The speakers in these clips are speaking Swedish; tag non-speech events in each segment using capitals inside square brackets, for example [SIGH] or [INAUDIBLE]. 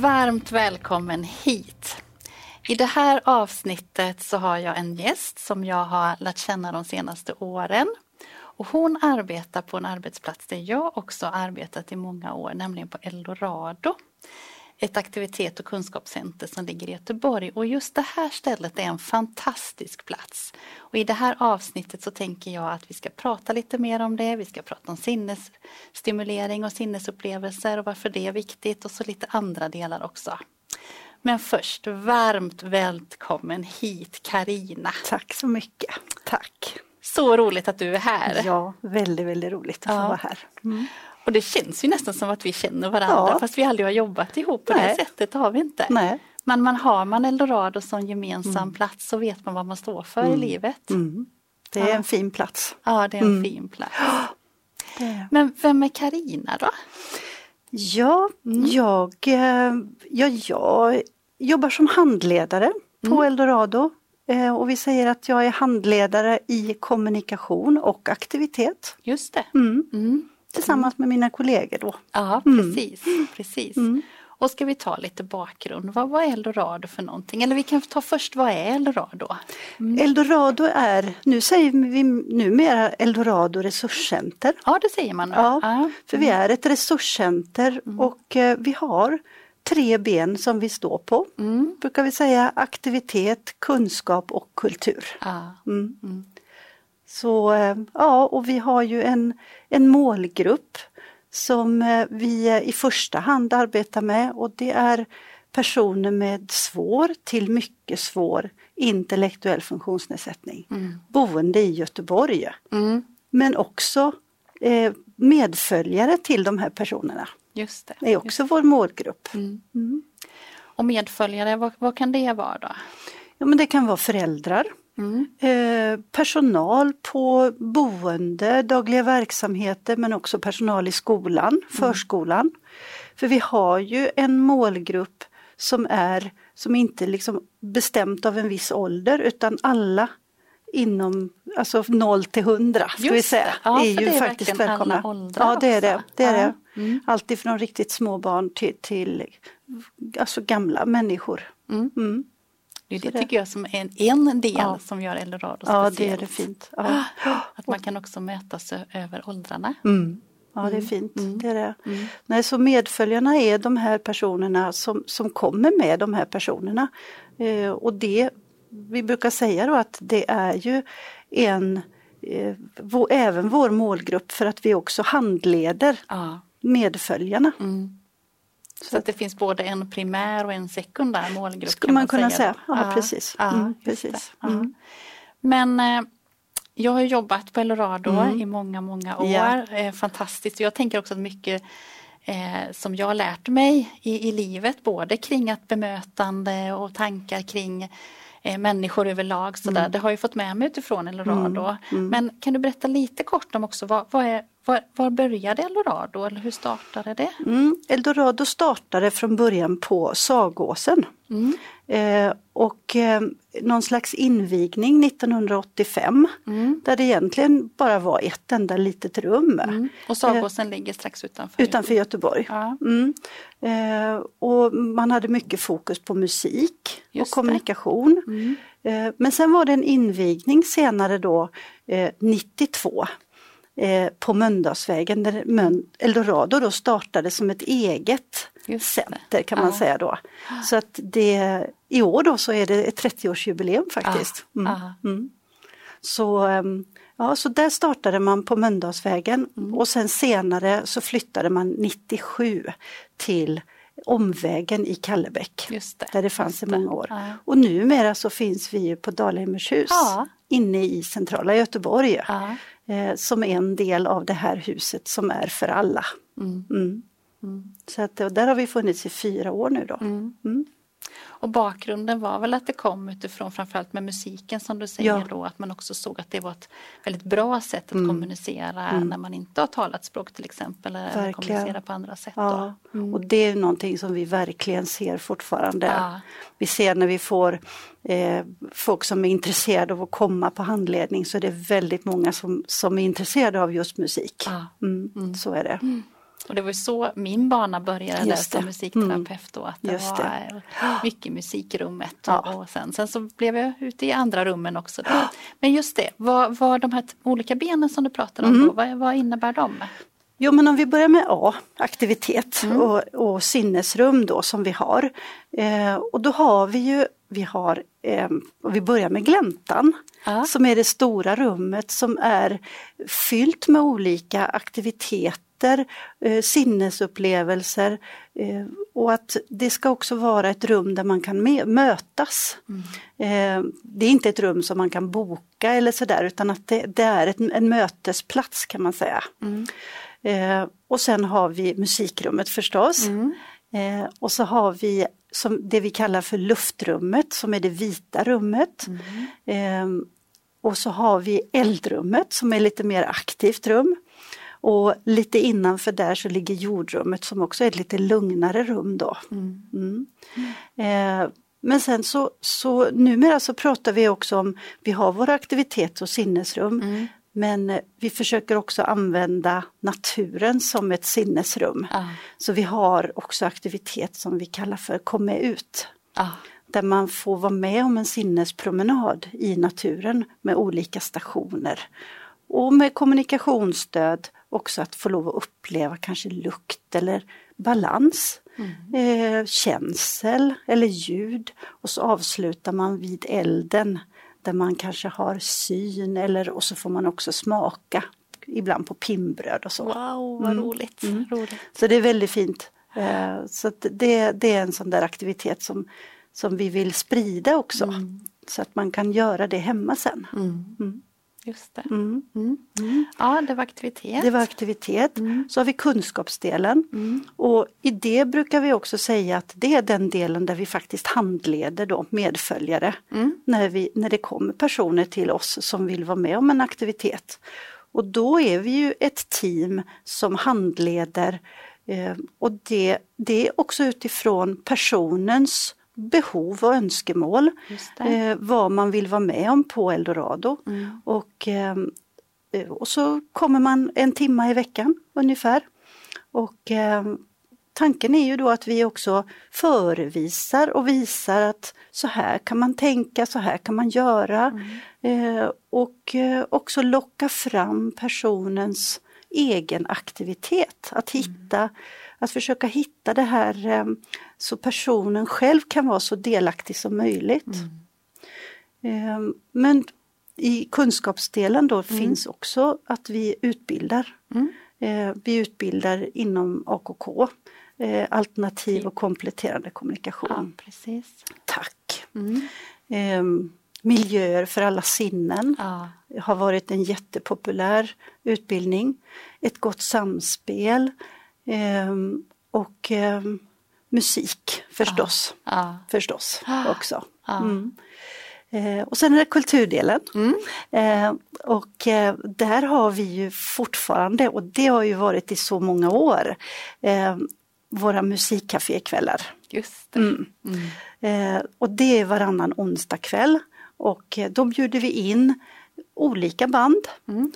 Varmt välkommen hit! I det här avsnittet så har jag en gäst som jag har lärt känna de senaste åren. Och hon arbetar på en arbetsplats där jag också arbetat i många år, nämligen på Eldorado. Ett aktivitet och kunskapscenter som ligger i Göteborg och just det här stället är en fantastisk plats. Och I det här avsnittet så tänker jag att vi ska prata lite mer om det. Vi ska prata om sinnesstimulering och sinnesupplevelser och varför det är viktigt och så lite andra delar också. Men först, varmt välkommen hit Karina. Tack så mycket. Tack. Så roligt att du är här. Ja, väldigt, väldigt roligt att ja. få vara här. Mm. Och det känns ju nästan som att vi känner varandra ja. fast vi aldrig har jobbat ihop på Nej. det sättet har vi inte. Nej. Men man har man Eldorado som gemensam mm. plats så vet man vad man står för mm. i livet. Mm. Det är ja. en fin plats. Ja, det är en mm. fin plats. [GASPS] Men vem är Karina då? Ja, mm. jag, eh, ja, jag jobbar som handledare på mm. Eldorado eh, och vi säger att jag är handledare i kommunikation och aktivitet. Just det. Mm. Mm. Tillsammans med mina kollegor då. Ja, precis. precis. Och ska vi ta lite bakgrund, vad var Eldorado för någonting? Eller vi kan ta först, vad är Eldorado? Mm. Eldorado är, nu säger vi numera Eldorado resurscenter. Ja det säger man nu. Ja, ja. För vi är ett resurscenter mm. och eh, vi har tre ben som vi står på. Mm. Brukar vi säga aktivitet, kunskap och kultur. Ja. Så eh, ja, och vi har ju en, en målgrupp som eh, vi i första hand arbetar med och det är personer med svår till mycket svår intellektuell funktionsnedsättning. Mm. Boende i Göteborg. Mm. Men också eh, medföljare till de här personerna. Just det. Det är också vår målgrupp. Mm. mm. Och medföljare, vad, vad, kan det vara då? Ja, men det kan vara föräldrar, mm. eh, personal på boende, dagliga verksamheter men också personal i skolan, mm. förskolan. För vi har ju en målgrupp som är som inte liksom bestämt av en viss ålder utan alla inom alltså 0 till 100 ska vi säga. Ja, är ju det är faktiskt välkomna. Ja det är det. det, är ja. det. Mm. Alltifrån riktigt små barn till, till alltså gamla människor. Mm. Mm. Det, det tycker jag som är en, en del ja. som gör Eldorado speciellt. Ja det är det fint. Ja. Att man kan också mötas över åldrarna. Mm. Ja det är mm. fint. Mm. Det är det. Nej, så medföljarna är de här personerna som, som kommer med de här personerna. Eh, och det vi brukar säga då att det är ju en, eh, vår, även vår målgrupp för att vi också handleder ja. medföljarna. Mm. Så, så att det finns både en primär och en sekundär målgrupp? Skulle man, man, kunna säga, säga. Ja, precis. Ja, mm, precis. Mm. Men eh, jag har jobbat på Eldorado mm. i många, många år. Ja. Eh, fantastiskt. Jag tänker också att mycket eh, som jag har lärt mig i, i livet, både kring att bemötande och tankar kring eh, människor överlag. Sådär. Mm. Det har jag fått med mig utifrån Eldorado. Mm. Mm. Men kan du berätta lite kort om också vad, vad är, var, var började Eldorado eller hur startade det? Mm. Eldorado startade från början på Sagåsen. Mm. Eh, och eh, någon slags invigning 1985 mm. där det egentligen bara var ett enda litet rum. Mm. Och Sagåsen eh, ligger strax utanför, utanför Göteborg. Ja. Mm. Eh, och man hade mycket fokus på musik Just och kommunikation. Mm. Eh, men sen var det en invigning senare då 92 eh, på Mölndalsvägen där Eldorado då startade som ett eget center kan man ja. säga då. Så att det, i år då så är det ett 30-årsjubileum faktiskt. Mm. Mm. Så, ehm, ja, så där startade man på Mölndalsvägen mm. och sen senare så flyttade man 97 till Omvägen i Kallebäck. Det, där det fanns i många år. Ja. Och numera så finns vi på Dalhemmershus ja. inne i centrala Göteborg. Ja. Eh, som en del av det här huset som är för alla. Mm. Mm. Mm. Så att, där har vi funnits i fyra år nu då. Mm. mm. Och bakgrunden var väl att det kom utifrån framförallt med musiken som du säger ja. då att man också såg att det var ett väldigt bra sätt att mm. kommunicera mm. när man inte har talat språk till exempel eller kommunicera på andra sätt. Ja. Mm. Och det är någonting som vi verkligen ser fortfarande. Ja. Vi ser när vi får eh, folk som är intresserade av att komma på handledning så är det väldigt många som, som är intresserade av just musik. Mm. Mm. Så är det. Och det var så min bana började som musikterapeut då, att det Just var det. mycket musik i rummet. Ja. Och, sen, sen så blev jag ute i andra rummen också. Då. Men just det, vad, vad de här olika benen som du pratade om, mm. då, vad, vad innebär de? Jo men om vi börjar med A, aktivitet mm. och, och, sinnesrum då som vi har. Eh, och då har vi ju, vi har, eh, vi börjar med gläntan ja. som är det stora rummet som är fyllt med olika aktiviteter möter eh, sinnesupplevelser eh, och att det ska också vara ett rum där man kan mötas. Mm. Eh, det är inte ett rum som man kan boka eller sådär utan att det, det är ett, en mötesplats kan man säga. Mm. Och sen har vi musikrummet förstås. Mm. Eh, och så har vi som det vi kallar för luftrummet som är det vita rummet. Mm. Eh, och så har vi eldrummet som är lite mer aktivt rum. Och lite innanför där så ligger jordrummet som också är ett lite lugnare rum då. Mm. Mm. Eh, men sen så, så numera så pratar vi också om, vi har våra aktivitets och sinnesrum mm. men vi försöker också använda naturen som ett sinnesrum. Ah. Så vi har också aktivitet som vi kallar för Kom med ut. Ah. Där man får vara med om en sinnespromenad i naturen med olika stationer. Och med kommunikationsstöd också att få lov att uppleva kanske lukt eller balans, mm. eh, känsel eller ljud och så avslutar man vid elden där man kanske har syn eller och så får man också smaka ibland på pinnbröd och så. Wow, vad mm. roligt. Mm. roligt. Så det är väldigt fint. Eh, så det, det är en sån där aktivitet som, som vi vill sprida också. Mm. Så att man kan göra det hemma sen. Just det. Mm. Mm. Mm. Ja, det var aktivitet. Det var aktivitet. Mm. Så har vi kunskapsdelen mm. och i det brukar vi också säga att det är den delen där vi faktiskt handleder då medföljare mm. när, vi, när det kommer personer till oss som vill vara med om en aktivitet. Och då är vi ju ett team som handleder eh, och det, det är också utifrån personens behov och önskemål. Eh, vad man vill vara med om på Eldorado. Mm. Och, eh, och så kommer man en timme i veckan ungefär. Och eh, tanken är ju då att vi också förevisar och visar att så här kan man tänka, så här kan man göra. Mm. Eh, och eh, också locka fram personens egen aktivitet. Att hitta mm att försöka hitta det här eh, så personen själv kan vara så delaktig som möjligt. Mm. Eh, men i kunskapsdelen då mm. finns också att vi utbildar. Mm. Eh, vi utbildar inom AKK, alternativ och kompletterande kommunikation. Ja, precis. Tack! Mm. Miljöer för alla sinnen ja. har varit en jättepopulär utbildning. Ett gott samspel, Ehm, och eh, musik förstås. Ja. Förstås också. Mm. Eh, och sen är det kulturdelen. Mm. Eh, och eh, där har vi ju fortfarande, och det har ju varit i så många år, eh, våra musikcafékvällar. Just det. Mm. Mm. Eh, och det är varannan onsdag kväll och eh, då bjuder vi in olika band. Mm.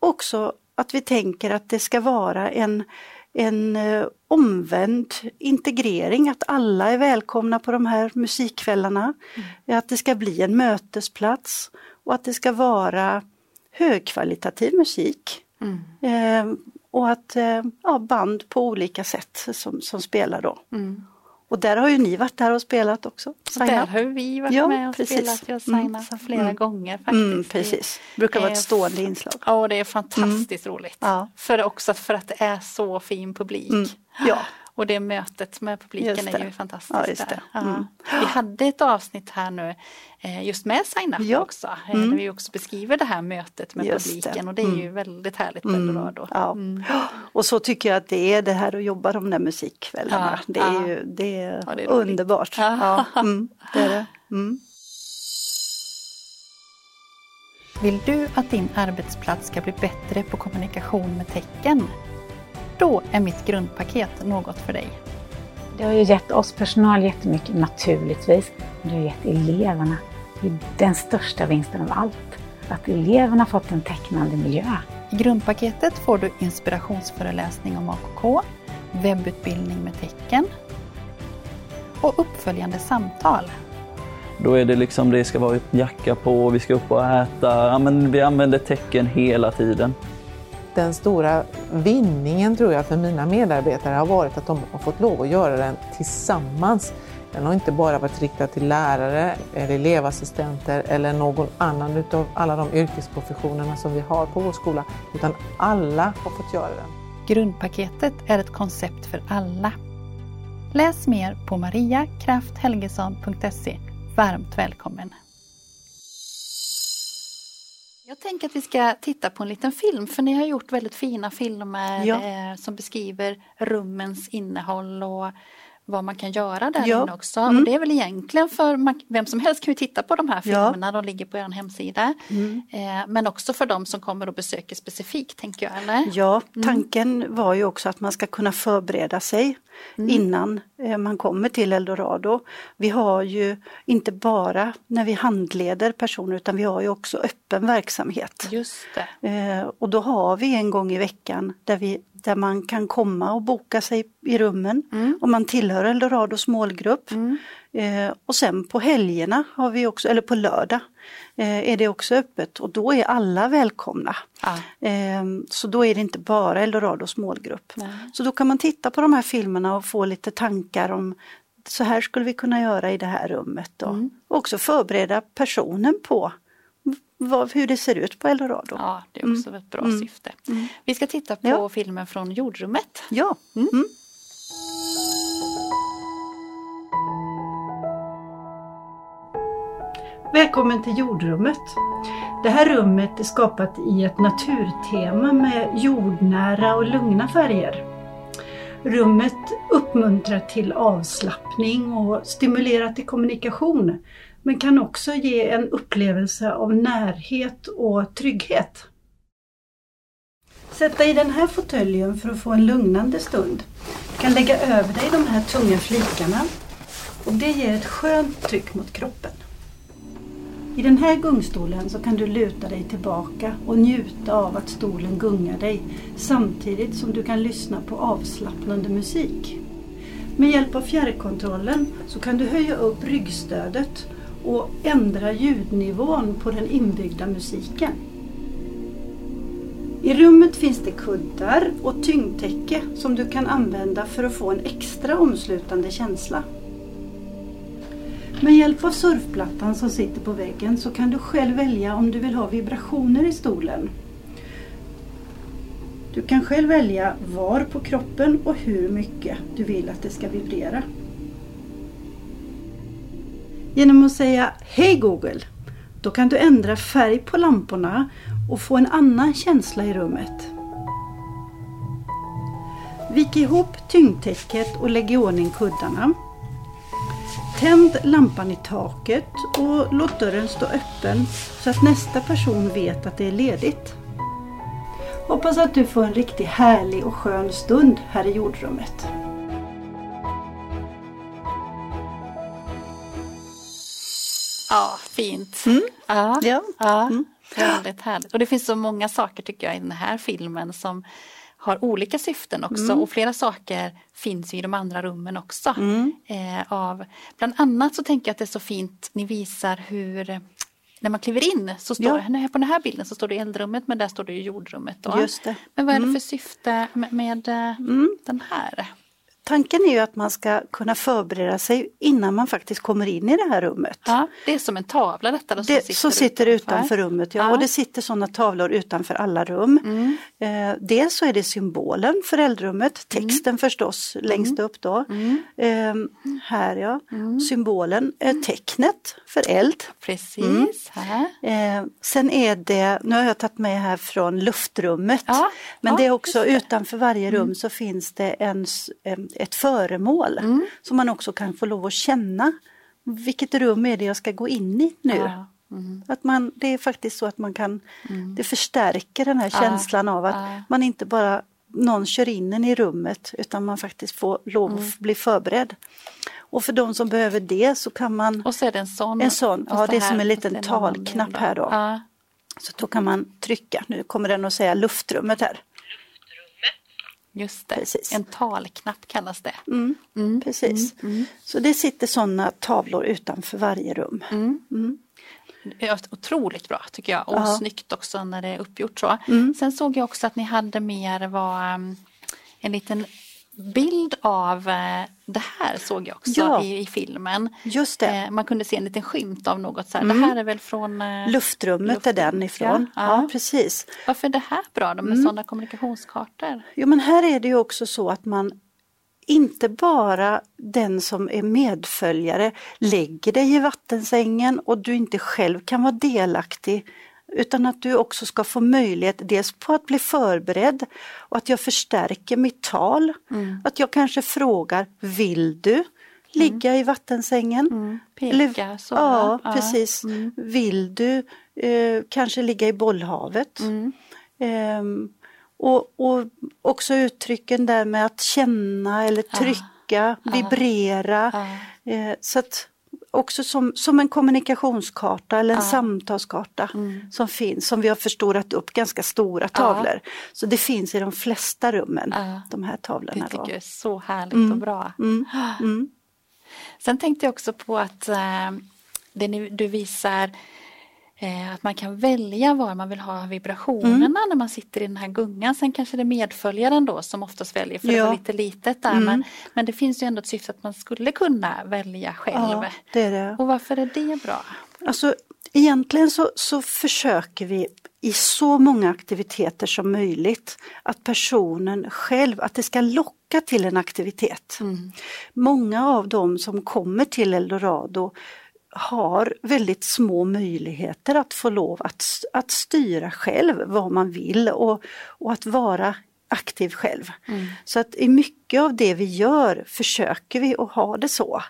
också att vi tänker att det ska vara en, en eh, omvänd integrering, att alla är välkomna på de här musikkvällarna. Mm. Att det ska bli en mötesplats och att det ska vara högkvalitativ musik. Mm. Eh, och att eh, ja, band på olika sätt som, som spelar då. Mm. Och där har ju ni varit där och spelat också. Signa. Där har vi varit ja, med och precis. spelat. Jag mm. signat mm. flera mm. gånger faktiskt. Mm, precis. Det brukar vara ett stående inslag. Ja, det är fantastiskt mm. roligt. Ja. För också för att det är så fin publik. Mm. Ja. Och det mötet med publiken är ju fantastiskt. Ja, just det. Mm. Ja. Vi hade ett avsnitt här nu eh, just med Sign Up Ja. också, eh, Mm. där vi också beskriver det här mötet med Just publiken det. och det är ju Mm. väldigt härligt på Mm, Eldorado. ja. Mm. Och så tycker jag att det är det här att jobba de där musikkvällarna. Ja, det är ja. ju det är Ja, det är underbart. Ja. Ja, mm, det är det. Mm. Vill du att din arbetsplats ska bli bättre på kommunikation med tecken? Då är mitt grundpaket något för dig. Det har ju gett oss personal jättemycket naturligtvis. Det har gett eleverna det är den största vinsten av allt. Att eleverna fått en tecknande miljö. I grundpaketet får du inspirationsföreläsning om AKK, webbutbildning med tecken och uppföljande samtal. Då är det liksom, det ska vara jacka på, vi ska upp och äta. Ja, men vi använder tecken hela tiden. Den stora vinningen tror jag för mina medarbetare har varit att de har fått lov att göra den tillsammans. Den har inte bara varit riktad till lärare, eller elevassistenter eller någon annan utav alla de yrkesprofessionerna som vi har på vår skola, utan alla har fått göra den. Grundpaketet är ett koncept för alla. Läs mer på mariakrafthelgesson.se. Varmt välkommen! Jag tänker att vi ska titta på en liten film för ni har gjort väldigt fina filmer Ja. eh, som beskriver rummens innehåll och vad man kan göra där Ja. också. Mm. Och det är väl egentligen för man, vem som helst kan ju titta på de här Ja. filmerna, de ligger på er hemsida. Mm. Eh, men också för de som kommer och besöker specifikt tänker jag, eller? Ja, Mm. tanken var ju också att man ska kunna förbereda sig Mm. innan eh, man kommer till Eldorado. Vi har ju inte bara när vi handleder personer utan vi har ju också öppen verksamhet. Just. Eh, och då har vi en gång i veckan där, vi, där man kan komma och boka sig i rummen Mm. om man tillhör Eldorados målgrupp. Mm. Eh, och sen på helgerna har vi också, eller på lördag, eh, är det också öppet och då är alla välkomna. Ja. Eh, så då är det inte bara Eldorados målgrupp. Nej. Så då kan man titta på de här filmerna och få lite tankar om så här skulle vi kunna göra i det här rummet. Då. Mm. Och också förbereda personen på vad, hur det ser ut på Eldorado. Ja, det är också ett bra Mm. syfte. Mm. Vi ska titta på Ja. filmen från jordrummet. Ja. Mm. Mm. Välkommen till jordrummet. Det här rummet är skapat i ett naturtema med jordnära och lugna färger. Rummet uppmuntrar till avslappning och stimulerar till kommunikation men kan också ge en upplevelse av närhet och trygghet. Sätt dig i den här fåtöljen för att få en lugnande stund. Du kan lägga över dig de här tunga flikarna och det ger ett skönt tryck mot kroppen. I den här gungstolen så kan du luta dig tillbaka och njuta av att stolen gungar dig samtidigt som du kan lyssna på avslappnande musik. Med hjälp av fjärrkontrollen så kan du höja upp ryggstödet och ändra ljudnivån på den inbyggda musiken. I rummet finns det kuddar och tyngdtäcke som du kan använda för att få en extra omslutande känsla. Med hjälp av surfplattan som sitter på väggen så kan du själv välja om du vill ha vibrationer i stolen. Du kan själv välja var på kroppen och hur mycket du vill att det ska vibrera. Genom att säga Hej Google, då kan du ändra färg på lamporna och få en annan känsla i rummet. Vik ihop tyngdtäcket och lägg i ordning kuddarna. Tänd lampan i taket och låt dörren stå öppen så att nästa person vet att det är ledigt. Hoppas att du får en riktigt härlig och skön stund här i jordrummet. Ja, fint. Mm. Ja, Ja. ja Mm. väldigt härligt. Och det finns så många saker tycker jag i den här filmen som har olika syften också Mm. och flera saker finns i de andra rummen också. Mm. Eh, av, bland annat så tänker jag att det är så fint, ni visar hur när man kliver in så står Ja. det, på den här bilden så står det eldrummet men där står det jordrummet. Då. Just det. Men vad är det Mm. för syfte med, med eh, Mm. den här? Tanken är ju att man ska kunna förbereda sig innan man faktiskt kommer in i det här rummet. Ja, det är som en tavla detta då, som Det, sitter som sitter utanför rummet, ja. Ja. Och det sitter sådana tavlor utanför alla rum. Mm. Eh, dels så är det symbolen för eldrummet, texten förstås längst upp då. Mm. Eh, här ja, symbolen, eh, tecknet för eld. Precis, Mm. Eh, sen är det, nu har jag tagit med här från luftrummet, Ja, men ja, det är också. Mm. utanför varje rum så finns det en, em, ett föremål Mm. som man också kan få lov att känna. Vilket rum är det jag ska gå in i nu? Ja. Mm. Att man, det är faktiskt så att man kan, det förstärker den här känslan av att man inte bara någon kör in en i rummet utan man faktiskt får lov att Mm. bli förberedd. Och för de som behöver det så kan man, Och så är det en sån. En sån, ja, det är som en liten talknapp här då. Så då kan man trycka, nu kommer den att säga luftrummet här. Just det, Precis. en talknapp kallas det. Mm, Mm. Precis. Så det sitter sådana tavlor utanför varje rum. Det är Otroligt bra tycker jag och Ja. Mm. snyggt också när det är uppgjort så. Sen såg jag också att ni hade mer var um, en liten bild av eh, det här såg jag också Ja. i, i filmen. Just det. Eh, man kunde se en liten skymt av något så här. Det här är väl från eh, Luftrummet är den ifrån. Ja, Ja, ja. precis. Varför är det här bra då med Mm. sådana kommunikationskartor? Jo men här är det ju också så att man inte bara den som är medföljare lägger dig i vattensängen och du inte själv kan vara delaktig utan att du också ska få möjlighet dels på att bli förberedd och att jag förstärker mitt tal. Att jag kanske frågar, vill du ligga i vattensängen? Peka så, ja, ja. precis. Vill du eh, kanske ligga i bollhavet? Mm. Ehm, och, och också uttrycken där med att känna eller trycka, vibrera. Ja. Eh, så att också som, som en kommunikationskarta eller en samtalskarta Mm. som finns, som vi har förstorat upp ganska stora tavlor. Så det finns i de flesta rummen, Ja. de här Det tavlorna. tycker Då. jag är så härligt och bra. [GASPS] Mm. Sen tänkte jag också på att eh, det ni, du visar eh, att man kan välja var man vill ha vibrationerna Mm. när man sitter i den här gungan. Sen kanske det är medföljaren då som oftast väljer för det Ja. Mm. var lite litet där. Men, men det finns ju ändå ett syfte att man skulle kunna välja själv. Ja, det är det. Och varför är det bra? Alltså, egentligen så, så försöker vi i så många aktiviteter som möjligt att personen själv, att det ska locka till en aktivitet. Många av dem som kommer till Eldorado har väldigt små möjligheter att få lov att, att styra själv vad man vill och, och att vara aktiv själv. Så att i mycket av det vi gör försöker vi att ha det så.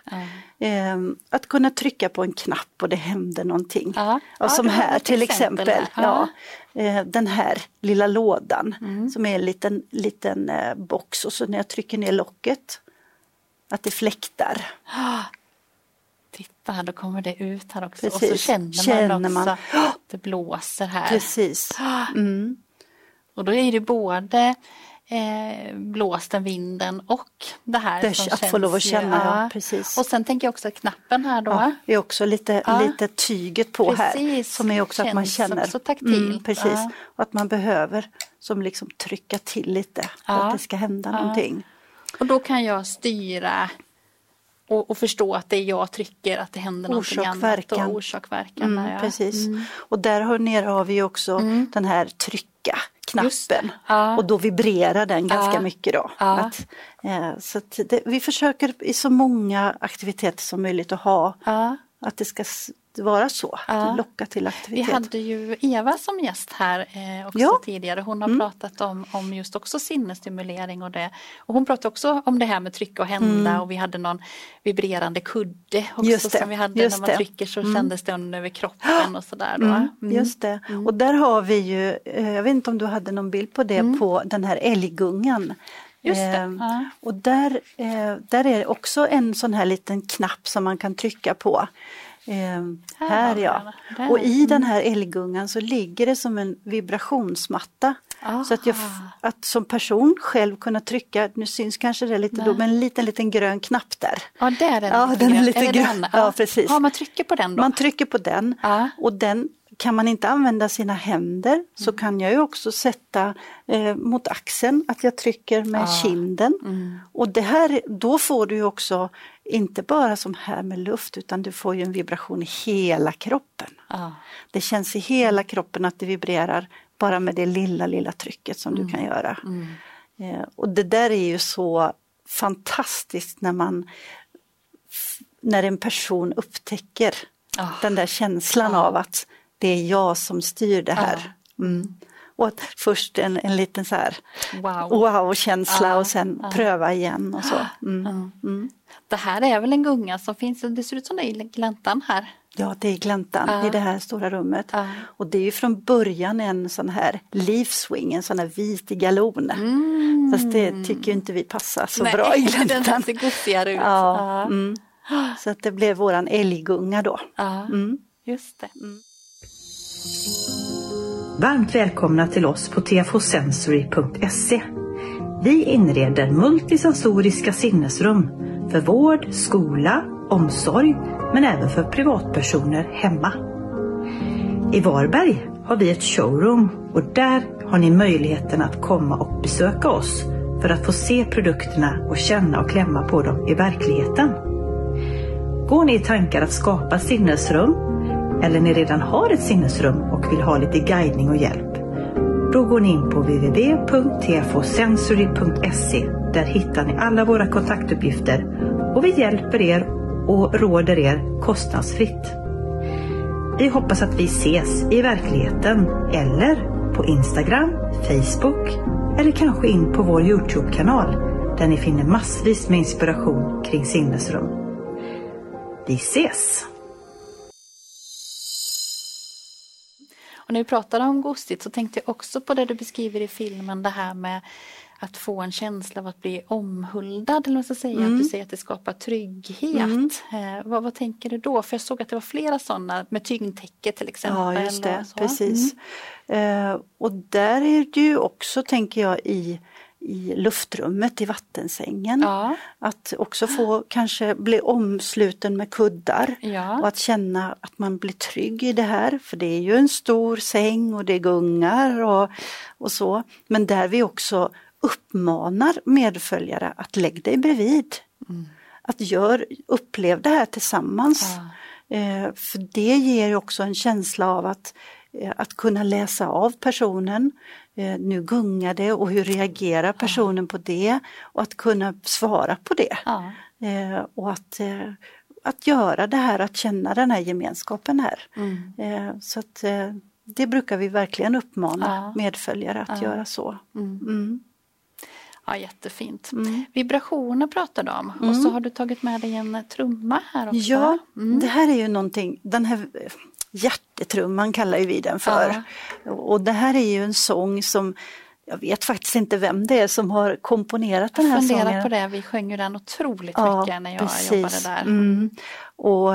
Ehm, att kunna trycka på en knapp och det händer någonting. Ja. Ja, Ja, som har här till exempel exempel. Ja. Eh, Den här lilla lådan Mm. som är en liten, liten eh, box och så när jag trycker ner locket att det fläktar. Här, då kommer det ut här också. Och så Precis. känner man Känner också att det blåser här. Precis. [GASPS] Mm. Och då är det både eh, blåsten, vinden och det här Det, som att känns få lov att känna, ja. precis. Och sen tänker jag också knappen här då. Ja, det är också lite, Ja. lite tyget på här Precis. som är också att man Känns känner. också taktilt. Mm, precis. Ja. Och att man behöver som liksom trycka till lite för Ja. att det ska hända Ja. någonting. Och då kan jag styra och, och förstå att det är jag trycker, att det händer någonting annat. Och orsak, verkan. Mm, ja. Precis. Mm. Och där har- nere har vi också den här trycka knappen Ja. och då vibrerar den ganska Ja. mycket då. Att, eh, så det, vi försöker i så många aktiviteter som möjligt att ha att det ska vara så, Ja. locka till Vi aktivitet. hade ju Eva som gäst här eh, också Ja. Mm. tidigare. Hon har pratat om, om just också sinnesstimulering och det. Och hon pratade också om det här med trycka och hända och vi hade någon vibrerande kudde också Mm. Just det, som vi hade just när man trycker så kändes det över kroppen och sådär. Mm, Mm. Just det. Och där har vi ju, eh, jag vet inte om du hade någon bild på det, på den här älggungan. Mm. Just det, Ehm, ja. Och där, eh, där är det också en sån här liten knapp som man kan trycka på. Ehm, Här ja. den. Och i den här älggungan så ligger det som en vibrationsmatta. Så att jag Aha. att som person själv kunna trycka, nu syns kanske det lite då, men en liten liten grön knapp där. Ja, där är den. Ja, den är lite det grön. Ja, precis. Ja, man trycker på den då. Man trycker på den Ja. och den kan man inte använda sina händer så Mm. kan jag ju också sätta eh, mot axeln, att jag trycker med Ah. kinden. Mm. Och det här, då får du också, inte bara som här med luft, utan du får ju en vibration i hela kroppen. Ja. Det känns i hela kroppen att det vibrerar bara med det lilla, lilla trycket som du kan göra. Mm. Eh, och det där är ju så fantastiskt när man när en person upptäcker Ah. den där känslan Ja. av att det är jag som styr det här. Mm. Och att först en, en liten så här Wow. wow-känsla Ja, och sen ja. pröva igen och så. Mm. Mm. Det här är väl en gunga som finns, det ser ut som det är i gläntan här. Ja, det är gläntan Ja. i det här stora rummet. Ja. Och det är ju från början en sån här leafswing, en sån här vit galon. Mm. Fast det tycker ju inte vi passar så Nej, bra i [LAUGHS] Den gläntan. ser gossigare ut. Ja, Ja. mm. Så att det blev våran älggunga då. Mm. just det. Varmt välkomna till oss på tfhsensory.se. Vi inreder multisensoriska sinnesrum för vård, skola, omsorg men även för privatpersoner hemma. I Varberg har vi ett showroom och där har ni möjligheten att komma och besöka oss för att få se produkterna och känna och klämma på dem i verkligheten. Går ni i tankar att skapa sinnesrum eller ni redan har ett sinnesrum och vill ha lite guidning och hjälp? Då går ni in på www.tfosensory.se Där hittar ni alla våra kontaktuppgifter och vi hjälper er och råder er kostnadsfritt. Vi hoppas att vi ses i verkligheten eller på Instagram, Facebook eller kanske in på vår Youtube-kanal där ni finner massvis med inspiration kring sinnesrum. Vi ses! Och när vi pratade om gostigt så tänkte jag också på det du beskriver i filmen, det här med att få en känsla av att bli omhuldad. Eller vad jag ska säga, att du säger att det skapar trygghet. Eh, vad, vad tänker du då? För jag såg att det var flera sådana med tyngdtäcke till exempel. Ja, just det, och precis. Eh, och där är det ju också, tänker jag, i, i luftrummet, i vattensängen. Ja. Att också få kanske bli omsluten med kuddar Ja. och att känna att man blir trygg i det här. För det är ju en stor säng och det gungar och, och så. Men där vi också uppmanar medföljare att lägg dig bredvid. Att gör, upplev det här tillsammans. Eh, för det ger också en känsla av att, eh, att kunna läsa av personen. Eh, nu gungar det och hur reagerar personen på det? Och att kunna svara på det. Ja. Eh, och att, eh, att göra det här, att känna den här gemenskapen här. Mm. Eh, så att det brukar vi verkligen uppmana Ja. medföljare att göra så. Mm. Mm. Ja, jättefint. Mm. Vibrationer pratar du om och så har du tagit med dig en trumma här också. Ja, Mm. det här är ju någonting, den här hjärtetrumman kallar ju vi den för. Och det här är ju en sång som jag vet faktiskt inte vem det är som har komponerat den här Jag funderar sången. på det, vi sjöng ju den otroligt Ja, mycket när jag precis. jobbade där. Mm. Och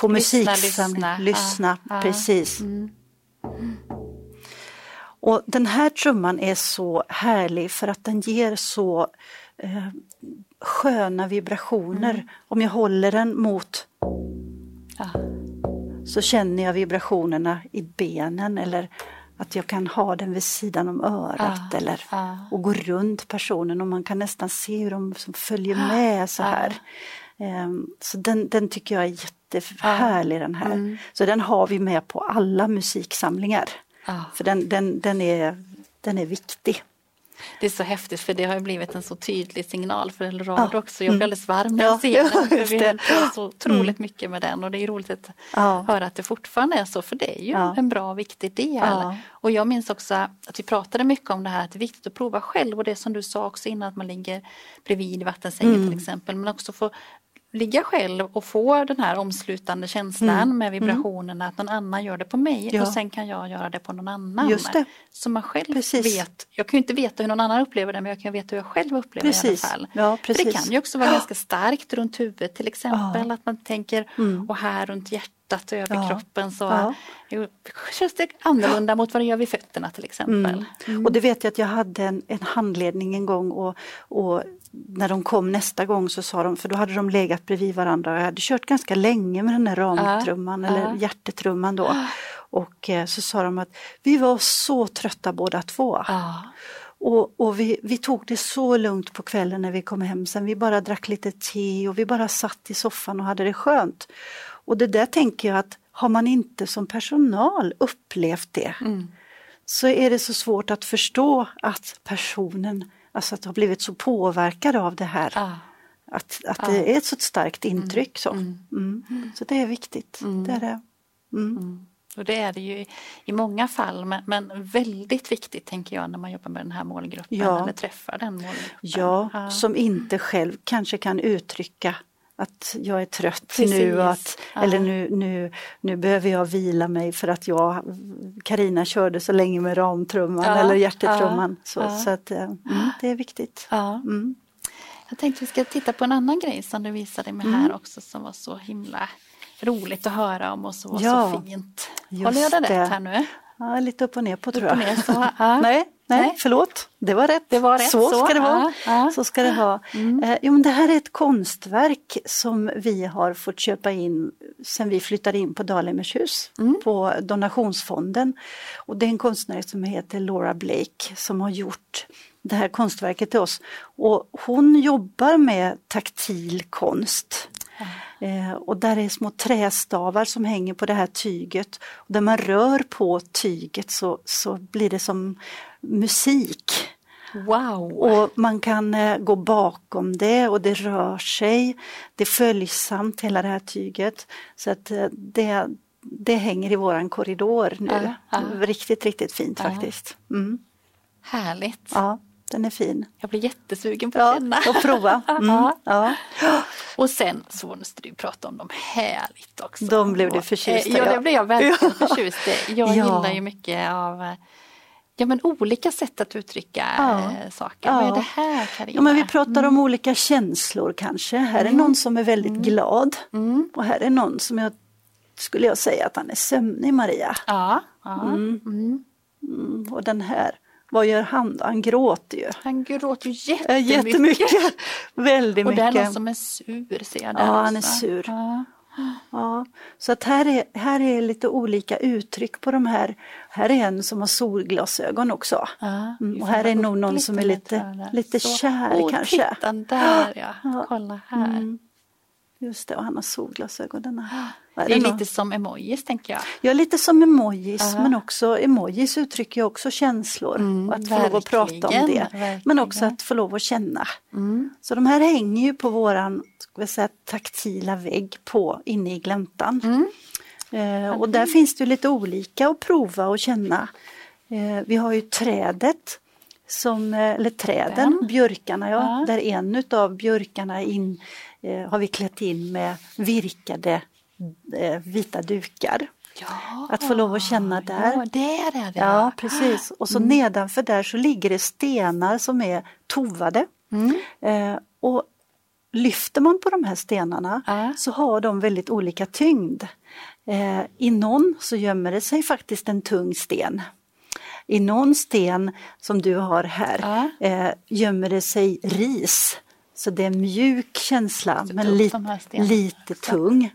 på Lyssna, musiksamling, lyssna. lyssna, Ja, ja. precis. Mm. Och den här trumman är så härlig för att den ger så eh, sköna vibrationer. Mm. Om jag håller den mot Ja. så känner jag vibrationerna i benen eller att jag kan ha den vid sidan om örat Ja, eller och gå runt personen och man kan nästan se hur de följer med så här. Ehm, Så den, den tycker jag är jättehärlig den här. Mm. Så den har vi med på alla musiksamlingar. Ja. För den, den, den, är, den är viktig. Det är så häftigt för det har ju blivit en så tydlig signal för Eldorado Ja. också. Jag blir Mm. alldeles varm när Ja, jag ser ja, den. För just vi på så otroligt mycket med den och det är roligt att Ja. höra att det fortfarande är så för det är ju Ja. en bra och viktig del. Ja. Och jag minns också att vi pratade mycket om det här att det är viktigt att prova själv och det som du sa också innan att man ligger bredvid i vattensängen Mm. till exempel men också få ligga själv och få den här omslutande känslan med vibrationerna att någon annan gör det på mig Mm. Ja. och sen kan jag göra det på någon annan. Just det. Så man själv Precis. vet, jag kan ju inte veta hur någon annan upplever det men jag kan veta hur jag själv upplever det i Precis. alla fall. Ja, För det precis. kan ju också vara ganska starkt runt huvudet till exempel att man tänker Mm. och här runt hjärtat och över Ja. kroppen så Ja. jo, känns det annorlunda mot vad det gör vid fötterna till exempel. Mm. Och det vet jag att jag hade en, en handledning en gång och, och när de kom nästa gång så sa de, för då hade de legat bredvid varandra och jag hade kört ganska länge med den där ramtrumman Ja, eller ja. hjärtetrumman då. Och eh, så sa de att vi var så trötta båda två. Och, och vi, vi tog det så lugnt på kvällen när vi kom hem sen. Vi bara drack lite te och vi bara satt i soffan och hade det skönt. Och det där tänker jag att har man inte som personal upplevt det så är det så svårt att förstå att personen alltså att har blivit så påverkad av det här. Ja. Att, att det är ett så starkt intryck. Så, mm. så det är viktigt. Det är det. Mm. Och det är det ju i- många fall men, men väldigt viktigt tänker jag när man jobbar med den här målgruppen Ja. eller träffar den målgruppen. Ja, som inte själv kanske kan uttrycka att jag är trött Precis. nu, att, Ja. eller nu, nu, nu behöver jag vila mig för att jag, Karina körde så länge med ramtrumman Ja, eller hjärtetrumman. Så, ja. så att, eh, mm, det är viktigt. Mm. Jag tänkte vi ska titta på en annan grej som du visade mig här också som var så himla roligt att höra om och så, så fint. Håller jag det rätt här nu? Ja, lite upp och ner på tror jag. ner så, ja. [LAUGHS] nej, nej, förlåt. Det var rätt. Det var rätt, Så, så, ska det vara. ja, ja. Så ska det vara. Eh, jo, men det här är ett konstverk som vi har fått köpa in sen vi flyttade in på Dalimmershus på donationsfonden. Och det är en konstnär som heter Laura Blake som har gjort det här konstverket till oss. Och hon jobbar med taktil konst. Eh, och där är små trästavar som hänger på det här tyget. Och där man rör på tyget så, så blir det som musik. Wow! Och man kan eh, gå bakom det och det rör sig. Det är följsamt hela det här tyget. Så att eh, det, det hänger i våran korridor nu. Ja, ja. Riktigt, riktigt fint faktiskt. Mm. Härligt! Ja, den är fin. Jag blir jättesugen på Ja, denna. och prova. [LAUGHS] Mm. Ja. Och sen så måste du prata om dem härligt också. De blev du Och, förtjust i, eh, Ja, ja. det blev jag verkligen [LAUGHS] förtjust i. Jag Ja. gillar ju mycket av eh, ja, men olika sätt att uttrycka Ja. eh, saker. Vad är Ja. det här Carina? Ja, men vi pratar om olika känslor kanske. Här är någon som är väldigt glad och här är någon som jag skulle jag säga att han är sömnig Maria. Ja, ja. Mm, Och den här, vad gör han då? Han gråter ju. Han gråter ju Ja, jättemycket. Jättemycket. [LAUGHS] Väldigt Och det är mycket. någon som är sur ser jag där Ja, han är också. sur. Ja. Så att här är, här är lite olika uttryck på de här. Här är en som har solglasögon också. Ja, Mm, och här är nog någon som är lite- lite Så. kär Åh, kanske. Titta där Ja. kolla här. Mm. Just det, och han har solglasögon. Den här. Det är lite som emojis tänker jag. Ja, lite som emojis, Ja. men också emojis uttrycker ju också känslor. Mm, och att få lov att prata om det. verkligen. Men också att få lov att känna. Mm. Så de här hänger ju på våran säga, taktila vägg på inne i gläntan. Mm. Eh, och där finns det lite olika att prova och känna. Eh, vi har ju trädet, som, eh, eller träden, Den. björkarna, ja, Ja. där en utav björkarna in, eh, har vi klätt in med virkade vita dukar. Ja, Att få lov att känna där. Ja, där är det. Ja, precis. Och så nedanför där så ligger det stenar som är tovade. Mm. Eh, och lyfter man på de här stenarna Ja. så har de väldigt olika tyngd. Eh, I någon så gömmer det sig faktiskt en tung sten. I någon sten som du har här Ja. eh, gömmer det sig ris. Så det är en mjuk känsla men li- lite tung.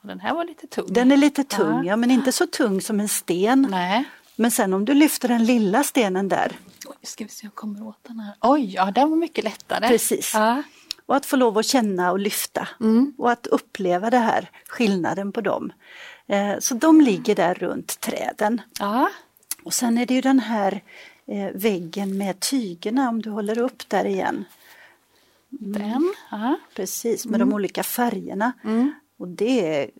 Och den här var lite tung. Den är lite tung, Ja. men inte så tung som en sten. Nej. Men sen om du lyfter den lilla stenen där Oj, ska vi se jag kommer åt den här. Oj, ja den var mycket lättare. Precis. Ja. och att få lov att känna och lyfta Mm. och att uppleva det här, skillnaden på dem. Eh, så de ligger där runt träden. ja. Och sen är det ju den här eh, väggen med tygerna om du håller upp där igen. Den. Ja. Precis, med Mm. de olika färgerna. Och det är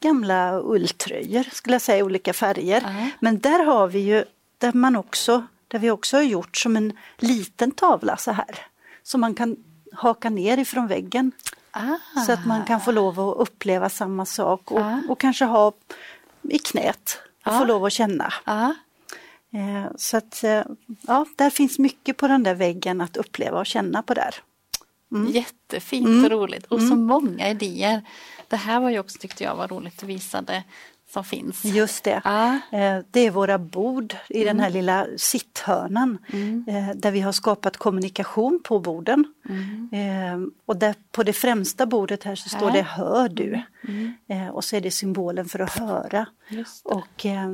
gamla ulltröjor skulle jag säga, olika färger. Ja. Men där har vi ju, där man också, där vi också har gjort som en liten tavla så här. Som man kan haka ner ifrån väggen. Ah. Så att man kan få lov att uppleva samma sak och, Ja. och kanske ha i knät och Ja. få lov att känna. Ja. Eh, Så att eh, ja, där finns mycket på den där väggen att uppleva och känna på där. Jättefint Mm. och roligt och så många idéer. Det här var ju också tyckte jag var roligt och visade som finns. Just det. Ja. Eh, Det är våra bord i den här lilla sitthörnan eh, där vi har skapat kommunikation på borden. Eh, Och där på det främsta bordet här så står det Hör du. Och så är det symbolen för att höra. Det. Och eh,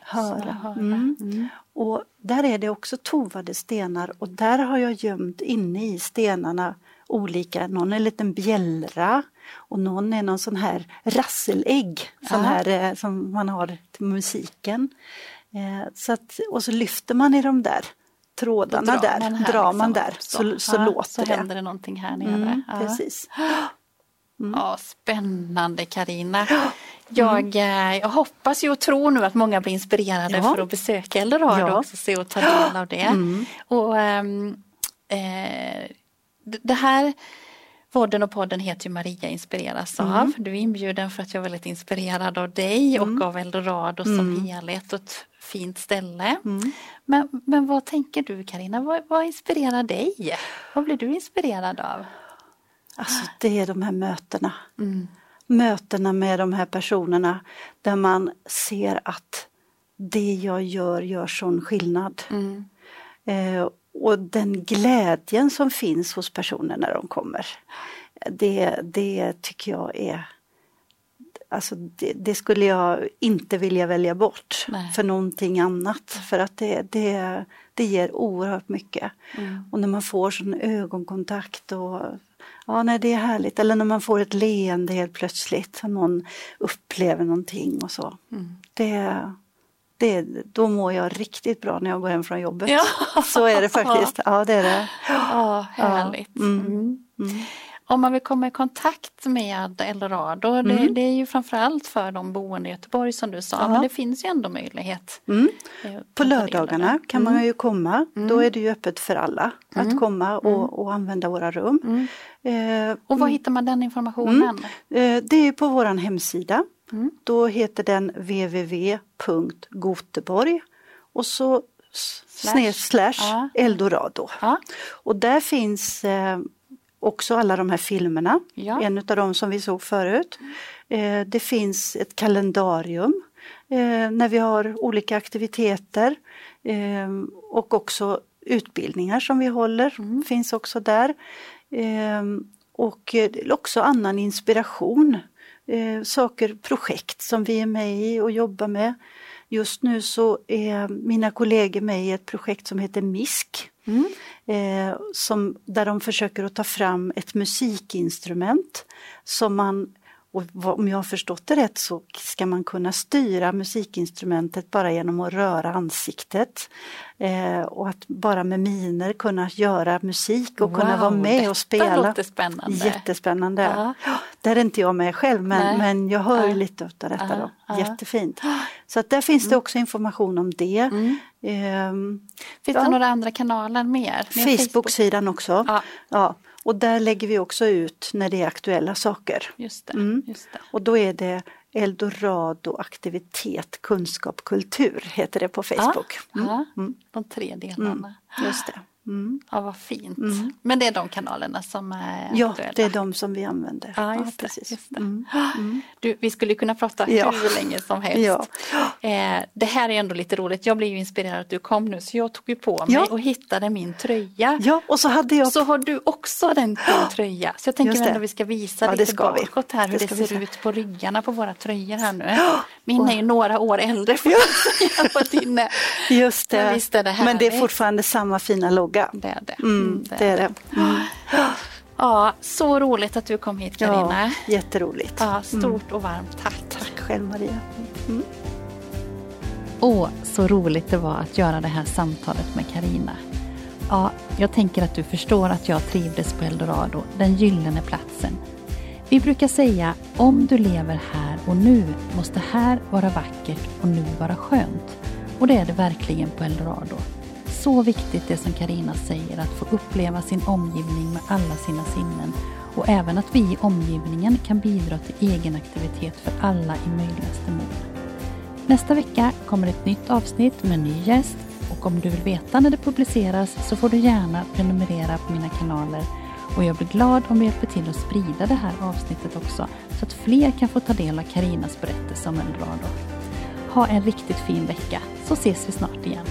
höra. höra. Mm. Och där är det också tovade stenar och där har jag gömt inne i stenarna olika, någon är en liten bjällra och någon är någon sån här rasselägg sån här, eh, som man har till musiken. Eh, så att, och så lyfter man i de där trådarna Då där, här drar liksom man där också. så, så Ja, låter så det. händer det någonting här nere. Mm, ja. precis. [GASPS] Ja, spännande Karina. [GASPS] Jag, eh, jag hoppas ju och tror nu att många blir inspirerade Ja. för att besöka Eldorado Ja. också se och ta del av det. [GASPS] Och, ehm, eh, det här Podden och podden heter ju Maria inspireras av. Du är inbjuden för att jag är väldigt inspirerad av dig och av Eldorado som helhet och ett fint ställe. Men, men vad tänker du Karina? Vad, vad inspirerar dig? Vad blir du inspirerad av? Alltså det är de här mötena. Mötena med de här personerna där man ser att det jag gör gör sån skillnad. Eh, och den glädjen som finns hos personer när de kommer. Det, det tycker jag är Alltså det, det skulle jag inte vilja välja bort Nej. för någonting annat. För att det, det, det ger oerhört mycket. Och när man får sån ögonkontakt och Ja, nej, det är härligt. Eller när man får ett leende helt plötsligt. Och någon upplever någonting och så. Det, det, då mår jag riktigt bra när jag går hem från jobbet. Ja. [LAUGHS] Så är det faktiskt. Ja, det är det. Ja, härligt. Mm. Om man vill komma i kontakt med Eldorado, det, det är ju framförallt för de boende i Göteborg som du sa, Ja. men det finns ju ändå möjlighet. Mm. eh, På lördagarna kan man ju komma. Då är det ju öppet för alla att komma och, och använda våra rum. Eh, Och var hittar man den informationen? Eh, Det är på våran hemsida. Då heter den www.goteborg och så Slash. slash Ja. Eldorado. Ja. Och där finns eh, också alla de här filmerna. Ja. En av dem som vi såg förut. Eh, det finns ett kalendarium eh, när vi har olika aktiviteter eh, och också utbildningar som vi håller finns också där. Eh, och eh, också annan inspiration. Eh, saker, projekt som vi är med i och jobbar med. Just nu så är mina kollegor med i ett projekt som heter MISK. Eh, som, där de försöker att ta fram ett musikinstrument som man, och vad- om jag har förstått det rätt så ska man kunna styra musikinstrumentet bara genom att röra ansiktet. Eh, och att bara med miner kunna göra musik och kunna Wow, vara med och spela. låter spännande. Jättespännande. Ja. Där är inte jag med själv men, Nej. men jag hör Ja. lite av detta. Då. ja. Jättefint. Så att där finns Mm. det också information om det. Ehm, Finns Ja. det några andra kanaler mer? Facebook-sidan också. Ja. Och där lägger vi också ut när det är aktuella saker. Just det. Mm. Just det. Och då är det Eldorado aktivitet, kunskap, kultur heter det på Facebook. Ja, Mm. ja, de tre delarna. Just det. Mm. Ja, vad fint. Men det är de kanalerna som är Ja, aktuella? det är de som vi använder. Ja, just det. precis. Just det. Mm. [GASPS] Du, vi skulle kunna prata Ja. hur länge som helst. Ja. [GASPS] Eh, det här är ändå lite roligt. Jag blev inspirerad att du kom nu så jag tog ju på mig Ja. och hittade min tröja. Ja, och så hade jag Så har du också den din [GASPS] tröja. Så jag tänker ändå vi ska visa Ja, det lite bakåt här hur Det det, vi ser se. ut på ryggarna på våra tröjor här nu. Min är ju några år äldre får jag säga på din. är- [LAUGHS] Just det. Men visst är det Men det är fortfarande samma fina logga. Det är det. Mm, det är det. Mm. Ja, så roligt att du kom hit Carina. Ja, jätteroligt. Ja, stort och varmt tack. Tack själv Maria. Åh, så roligt det var att göra det här samtalet med Karina. Ja, jag tänker att du förstår att jag trivdes på Eldorado, den gyllene platsen. Vi brukar säga, om du lever här och nu måste här vara vackert och nu vara skönt. Och det är det verkligen på Eldorado. Så viktigt det som Karina säger, att få uppleva sin omgivning med alla sina sinnen och även att vi i omgivningen kan bidra till egen aktivitet för alla i möjligaste mån. Nästa vecka kommer ett nytt avsnitt med en ny gäst och om du vill veta när det publiceras så får du gärna prenumerera på mina kanaler Och jag blir glad om du hjälper till att sprida det här avsnittet också så att fler kan få ta del av Karinas berättelse om Eldorado. Ha en riktigt fin vecka så ses vi snart igen.